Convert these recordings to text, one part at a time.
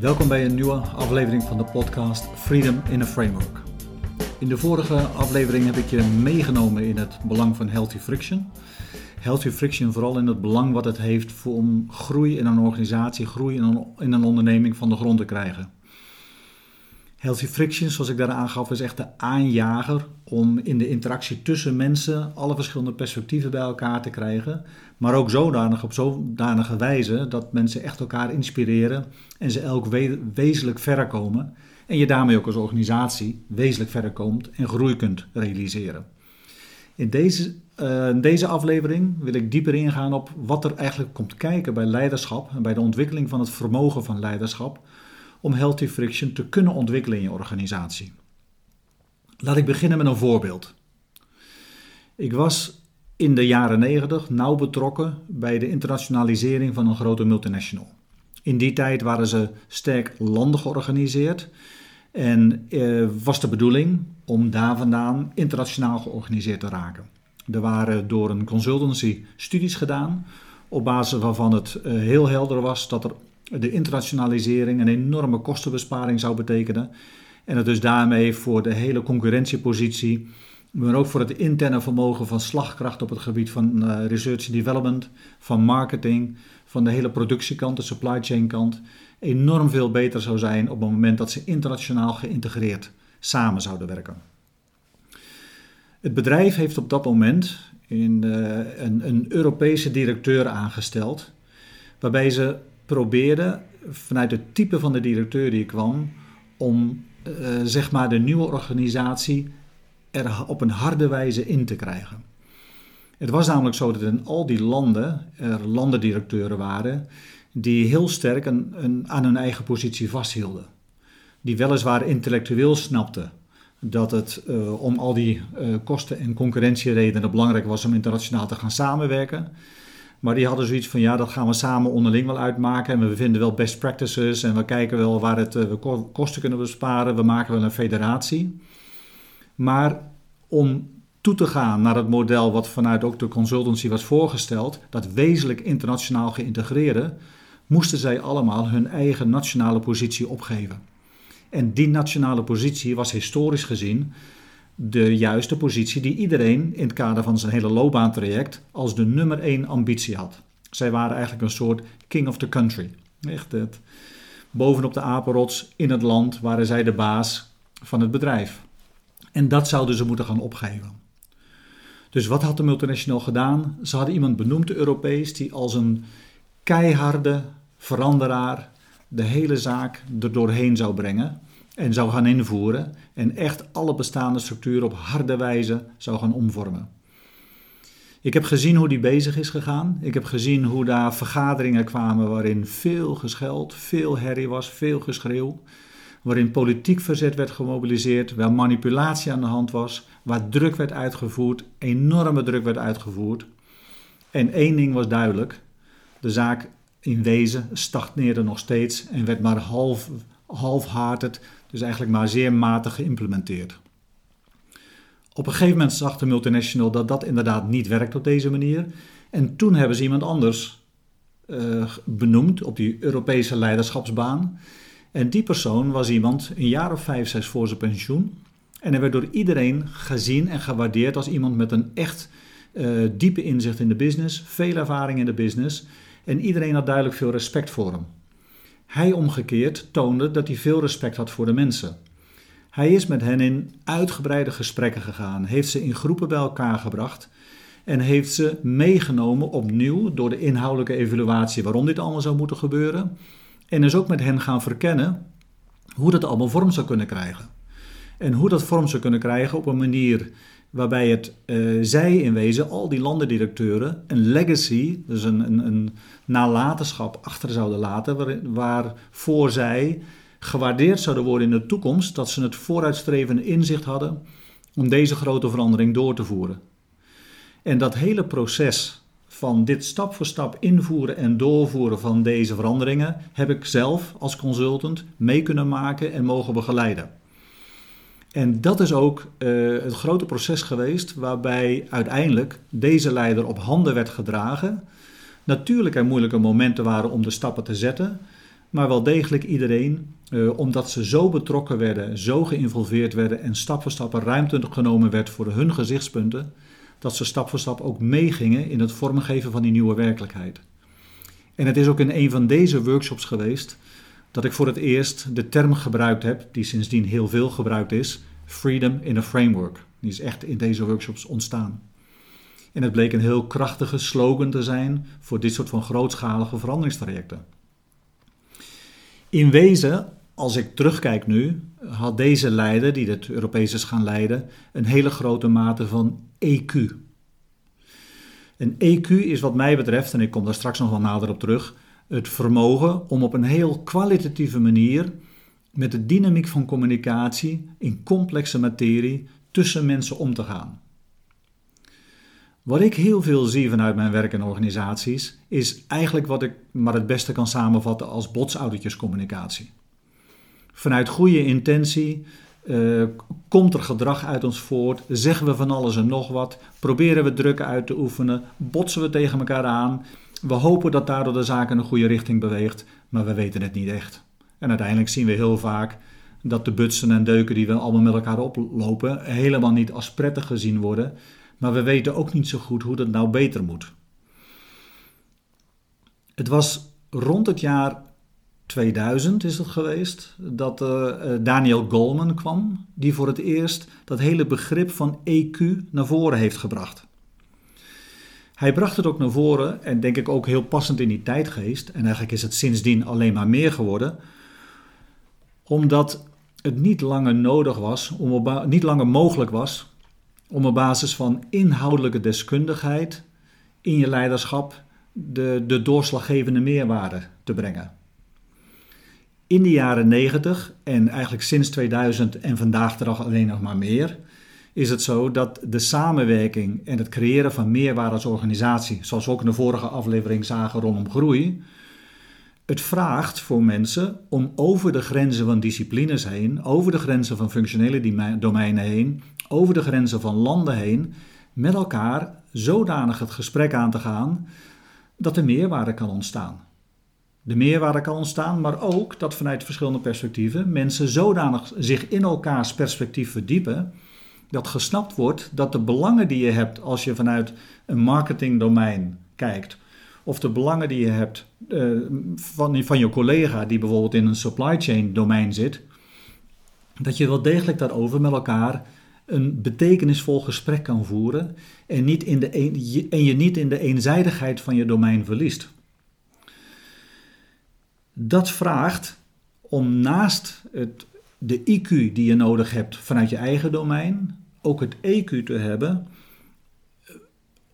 Welkom bij een nieuwe aflevering van de podcast Freedom in a Framework. In de vorige aflevering heb ik je meegenomen in het belang van healthy friction. Healthy friction vooral in het belang wat het heeft om groei in een organisatie, groei in een, in een onderneming van de grond te krijgen. Healthy friction, zoals ik daar aangaf, is echt de aanjager om in de interactie tussen mensen alle verschillende perspectieven bij elkaar te krijgen. Maar ook zodanig, op zodanige wijze dat mensen echt elkaar inspireren en ze elk wezenlijk verder komen. En je daarmee ook als organisatie wezenlijk verder komt en groei kunt realiseren. In deze, uh, in deze aflevering wil ik dieper ingaan op wat er eigenlijk komt kijken bij leiderschap en bij de ontwikkeling van het vermogen van leiderschap om healthy friction te kunnen ontwikkelen in je organisatie. Laat ik beginnen met een voorbeeld. Ik was in de jaren 90 nauw betrokken bij de internationalisering van een grote multinational. In die tijd waren ze sterk landen georganiseerd en eh, was de bedoeling om daar vandaan internationaal georganiseerd te raken. Er waren door een consultancy studies gedaan, op basis waarvan het eh, heel helder was dat er de internationalisering een enorme kostenbesparing zou betekenen. En het dus daarmee voor de hele concurrentiepositie, maar ook voor het interne vermogen van slagkracht op het gebied van uh, research and development, van marketing, van de hele productiekant, de supply chain kant, enorm veel beter zou zijn op het moment dat ze internationaal geïntegreerd samen zouden werken. Het bedrijf heeft op dat moment in, uh, een, een Europese directeur aangesteld, waarbij ze probeerde vanuit het type van de directeur die kwam om uh, zeg maar de nieuwe organisatie er op een harde wijze in te krijgen. Het was namelijk zo dat in al die landen er landendirecteuren waren die heel sterk een, aan hun eigen positie vasthielden. Die weliswaar intellectueel snapten dat het uh, om al die uh, kosten- en concurrentieredenen belangrijk was om internationaal te gaan samenwerken. Maar die hadden zoiets van, ja, dat gaan we samen onderling wel uitmaken. En we vinden wel best practices en we kijken wel waar het, eh, we kosten kunnen besparen. We maken wel een federatie. Maar om toe te gaan naar het model wat vanuit ook de consultancy was voorgesteld, dat wezenlijk internationaal geïntegreerde, moesten zij allemaal hun eigen nationale positie opgeven. En die nationale positie was historisch gezien de juiste positie die iedereen in het kader van zijn hele loopbaantraject als de nummer één ambitie had. Zij waren eigenlijk een soort king of the country. Echt het. Bovenop de apenrots in het land waren zij de baas van het bedrijf. En dat zouden ze moeten gaan opgeven. Dus wat had de multinational gedaan? Ze hadden iemand benoemd, Europees, die als een keiharde veranderaar de hele zaak er doorheen zou brengen en zou gaan invoeren en echt alle bestaande structuren op harde wijze zou gaan omvormen. Ik heb gezien hoe die bezig is gegaan. Ik heb gezien hoe daar vergaderingen kwamen waarin veel gescheld, veel herrie was, veel geschreeuw. Waarin politiek verzet werd gemobiliseerd, waar manipulatie aan de hand was, waar druk werd uitgevoerd, enorme druk werd uitgevoerd. En één ding was duidelijk: de zaak in wezen stagneerde nog steeds en werd maar half, half-hearted dus eigenlijk maar zeer matig geïmplementeerd. Op een gegeven moment zag de multinational dat dat inderdaad niet werkt op deze manier. En toen hebben ze iemand anders uh, benoemd op die Europese leiderschapsbaan. En die persoon was iemand een jaar of vijf, zes voor zijn pensioen. En hij werd door iedereen gezien en gewaardeerd als iemand met een echt uh, diepe inzicht in de business, veel ervaring in de business. En iedereen had duidelijk veel respect voor hem. Hij omgekeerd toonde dat hij veel respect had voor de mensen. Hij is met hen in uitgebreide gesprekken gegaan, heeft ze in groepen bij elkaar gebracht en heeft ze meegenomen opnieuw door de inhoudelijke evaluatie waarom dit allemaal zou moeten gebeuren. En is ook met hen gaan verkennen hoe dat allemaal vorm zou kunnen krijgen. En hoe dat vorm zou kunnen krijgen op een manier waarbij het uh, zij in wezen, al die landendirecteuren, een legacy, dus een, een, een nalatenschap achter zouden laten, waar, waarvoor zij gewaardeerd zouden worden in de toekomst, dat ze het vooruitstrevende inzicht hadden om deze grote verandering door te voeren. En dat hele proces van dit stap voor stap invoeren en doorvoeren van deze veranderingen heb ik zelf als consultant mee kunnen maken en mogen begeleiden. En dat is ook uh, het grote proces geweest waarbij uiteindelijk deze leider op handen werd gedragen. Natuurlijk er moeilijke momenten waren om de stappen te zetten, maar wel degelijk iedereen, uh, omdat ze zo betrokken werden, zo geïnvolveerd werden en stap voor stap ruimte genomen werd voor hun gezichtspunten, dat ze stap voor stap ook meegingen in het vormgeven van die nieuwe werkelijkheid. En het is ook in een van deze workshops geweest dat ik voor het eerst de term gebruikt heb, die sindsdien heel veel gebruikt is, Freedom in a Framework. Die is echt in deze workshops ontstaan. En het bleek een heel krachtige slogan te zijn voor dit soort van grootschalige veranderingstrajecten. In wezen, als ik terugkijk nu, had deze leider, die het Europees is gaan leiden, een hele grote mate van EQ. Een EQ is wat mij betreft, en ik kom daar straks nog wel nader op terug, het vermogen om op een heel kwalitatieve manier met de dynamiek van communicatie in complexe materie tussen mensen om te gaan. Wat ik heel veel zie vanuit mijn werk in organisaties, is eigenlijk wat ik maar het beste kan samenvatten als botsoudertjescommunicatie. Vanuit goede intentie uh, komt er gedrag uit ons voort, zeggen we van alles en nog wat, proberen we druk uit te oefenen, botsen we tegen elkaar aan. We hopen dat daardoor de zaak in een goede richting beweegt, maar we weten het niet echt. En uiteindelijk zien we heel vaak dat de butsen en deuken die we allemaal met elkaar oplopen helemaal niet als prettig gezien worden, maar we weten ook niet zo goed hoe dat nou beter moet. Het was rond het jaar 2000 is het geweest dat uh, Daniel Goleman kwam, die voor het eerst dat hele begrip van EQ naar voren heeft gebracht. Hij bracht het ook naar voren en denk ik ook heel passend in die tijdgeest, en eigenlijk is het sindsdien alleen maar meer geworden, omdat het niet langer nodig was, om op, niet langer mogelijk was om op basis van inhoudelijke deskundigheid in je leiderschap de, de doorslaggevende meerwaarde te brengen. In de jaren 90 en eigenlijk sinds 2000 en vandaag de dag alleen nog maar meer, is het zo dat de samenwerking en het creëren van meerwaarde als organisatie, zoals we ook in de vorige aflevering zagen rondom groei, het vraagt voor mensen om over de grenzen van disciplines heen, over de grenzen van functionele domeinen heen, over de grenzen van landen heen, met elkaar zodanig het gesprek aan te gaan dat er meerwaarde kan ontstaan. De meerwaarde kan ontstaan, maar ook dat vanuit verschillende perspectieven mensen zodanig zich in elkaars perspectief verdiepen dat gesnapt wordt dat de belangen die je hebt als je vanuit een marketingdomein kijkt, of de belangen die je hebt uh, van, van je collega die bijvoorbeeld in een supply chain domein zit, dat je wel degelijk daarover met elkaar een betekenisvol gesprek kan voeren en, niet in de en je niet in de eenzijdigheid van je domein verliest. Dat vraagt om naast het, de IQ die je nodig hebt vanuit je eigen domein, ook het EQ te hebben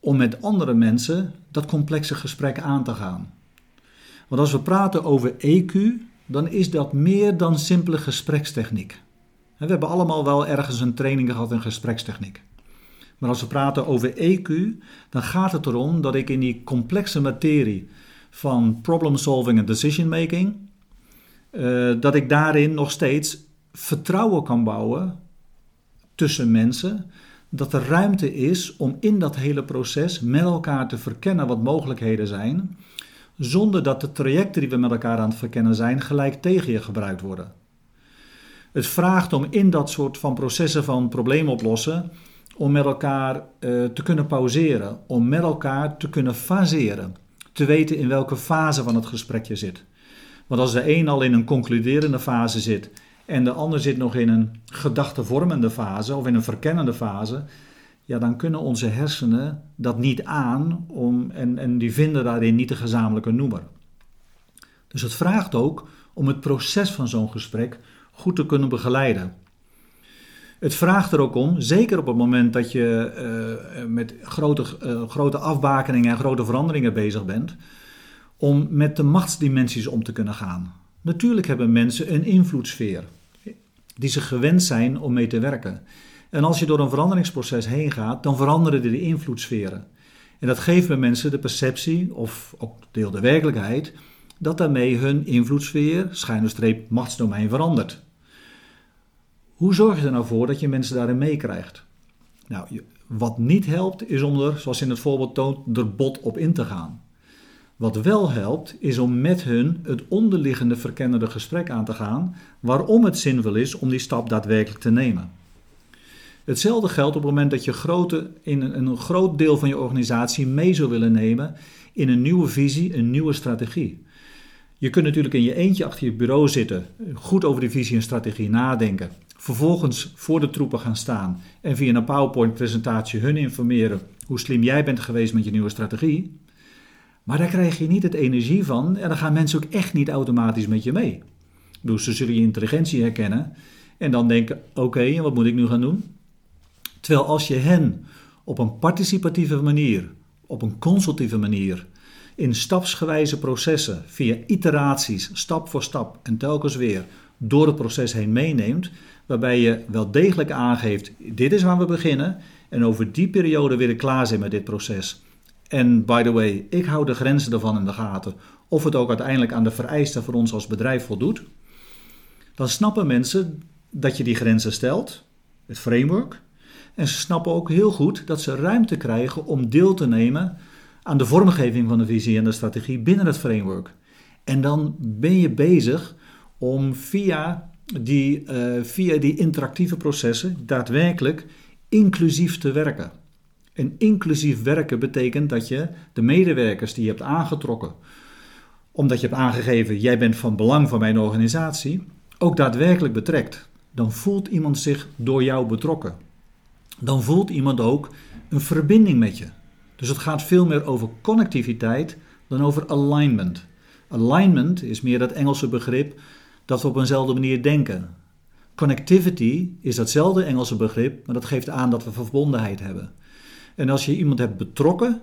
om met andere mensen dat complexe gesprek aan te gaan. Want als we praten over EQ, dan is dat meer dan simpele gesprekstechniek. We hebben allemaal wel ergens een training gehad in gesprekstechniek. Maar als we praten over EQ, dan gaat het erom dat ik in die complexe materie van problem solving en decision making, uh, dat ik daarin nog steeds vertrouwen kan bouwen tussen mensen, dat er ruimte is om in dat hele proces met elkaar te verkennen wat mogelijkheden zijn, zonder dat de trajecten die we met elkaar aan het verkennen zijn gelijk tegen je gebruikt worden. Het vraagt om in dat soort van processen van probleemoplossen, om met elkaar uh, te kunnen pauzeren, om met elkaar te kunnen faseren, te weten in welke fase van het gesprek je zit. Want als de een al in een concluderende fase zit en de ander zit nog in een gedachtevormende fase of in een verkennende fase, ja, dan kunnen onze hersenen dat niet aan om, en, en die vinden daarin niet de gezamenlijke noemer. Dus het vraagt ook om het proces van zo'n gesprek goed te kunnen begeleiden. Het vraagt er ook om, zeker op het moment dat je uh, met grote, uh, grote afbakeningen en grote veranderingen bezig bent, om met de machtsdimensies om te kunnen gaan. Natuurlijk hebben mensen een invloedssfeer die ze gewend zijn om mee te werken. En als je door een veranderingsproces heen gaat, dan veranderen de invloedssferen. En dat geeft bij mensen de perceptie, of ook deel de werkelijkheid, dat daarmee hun invloedssfeer, schuine streep, machtsdomein verandert. Hoe zorg je er nou voor dat je mensen daarin meekrijgt? Nou, wat niet helpt, is om er, zoals in het voorbeeld toont, er bot op in te gaan. Wat wel helpt, is om met hun het onderliggende verkennende gesprek aan te gaan waarom het zinvol is om die stap daadwerkelijk te nemen. Hetzelfde geldt op het moment dat je grote, in een, groot deel van je organisatie mee zou willen nemen in een nieuwe visie, een nieuwe strategie. Je kunt natuurlijk in je eentje achter je bureau zitten, goed over die visie en strategie nadenken. Vervolgens voor de troepen gaan staan en via een PowerPoint-presentatie hun informeren hoe slim jij bent geweest met je nieuwe strategie. Maar daar krijg je niet het energie van en dan gaan mensen ook echt niet automatisch met je mee. Dus ze zullen je intelligentie herkennen en dan denken: oké, en wat moet ik nu gaan doen? Terwijl als je hen op een participatieve manier, op een consultieve manier, in stapsgewijze processen, via iteraties, stap voor stap en telkens weer door het proces heen meeneemt, waarbij je wel degelijk aangeeft: dit is waar we beginnen en over die periode weer klaar zijn met dit proces. En by the way, ik hou de grenzen ervan in de gaten, of het ook uiteindelijk aan de vereisten voor ons als bedrijf voldoet. Dan snappen mensen dat je die grenzen stelt, het framework, en ze snappen ook heel goed dat ze ruimte krijgen om deel te nemen aan de vormgeving van de visie en de strategie binnen het framework. En dan ben je bezig om via die, uh, via die interactieve processen daadwerkelijk inclusief te werken. En inclusief werken betekent dat je de medewerkers die je hebt aangetrokken, omdat je hebt aangegeven jij bent van belang voor mijn organisatie, ook daadwerkelijk betrekt. Dan voelt iemand zich door jou betrokken. Dan voelt iemand ook een verbinding met je. Dus het gaat veel meer over connectiviteit dan over alignment. Alignment is meer dat Engelse begrip dat we op eenzelfde manier denken. Connectivity is datzelfde Engelse begrip, maar dat geeft aan dat we verbondenheid hebben. En als je iemand hebt betrokken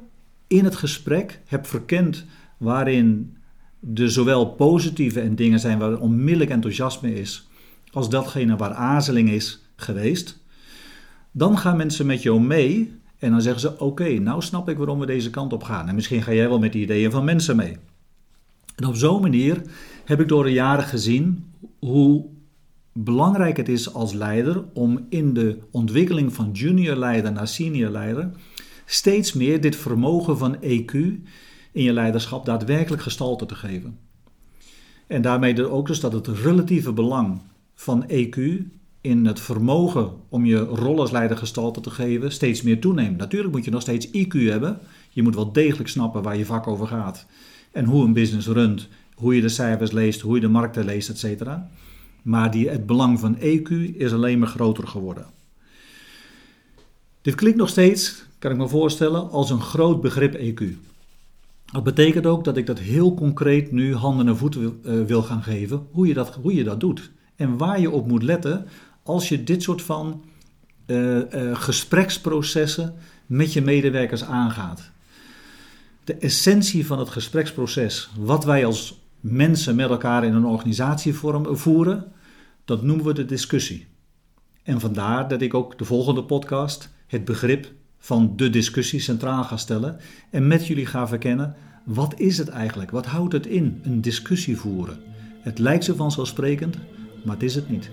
in het gesprek, hebt verkend waarin de zowel positieve en dingen zijn waar onmiddellijk enthousiasme is, als datgene waar aarzeling is geweest, dan gaan mensen met jou mee en dan zeggen ze: Oké, nou snap ik waarom we deze kant op gaan. En misschien ga jij wel met de ideeën van mensen mee. En op zo'n manier heb ik door de jaren gezien hoe belangrijk het is als leider om in de ontwikkeling van junior leider naar senior leider steeds meer dit vermogen van EQ in je leiderschap daadwerkelijk gestalte te geven. En daarmee ook dus dat het relatieve belang van EQ in het vermogen om je rol als leider gestalte te geven steeds meer toeneemt. Natuurlijk moet je nog steeds IQ hebben. Je moet wel degelijk snappen waar je vak over gaat en hoe een business runt, hoe je de cijfers leest, hoe je de markten leest, etc. Maar die, het belang van EQ is alleen maar groter geworden. Dit klinkt nog steeds, kan ik me voorstellen, als een groot begrip EQ. Dat betekent ook dat ik dat heel concreet nu handen en voeten wil, uh, wil gaan geven, hoe je, dat, hoe je dat doet. En waar je op moet letten als je dit soort van uh, uh, gespreksprocessen met je medewerkers aangaat. De essentie van het gespreksproces, wat wij als mensen met elkaar in een organisatie voeren, dat noemen we de discussie. En vandaar dat ik ook de volgende podcast het begrip van de discussie centraal ga stellen en met jullie ga verkennen wat is het eigenlijk? Wat houdt het in, een discussie voeren? Het lijkt zo vanzelfsprekend, maar het is het niet.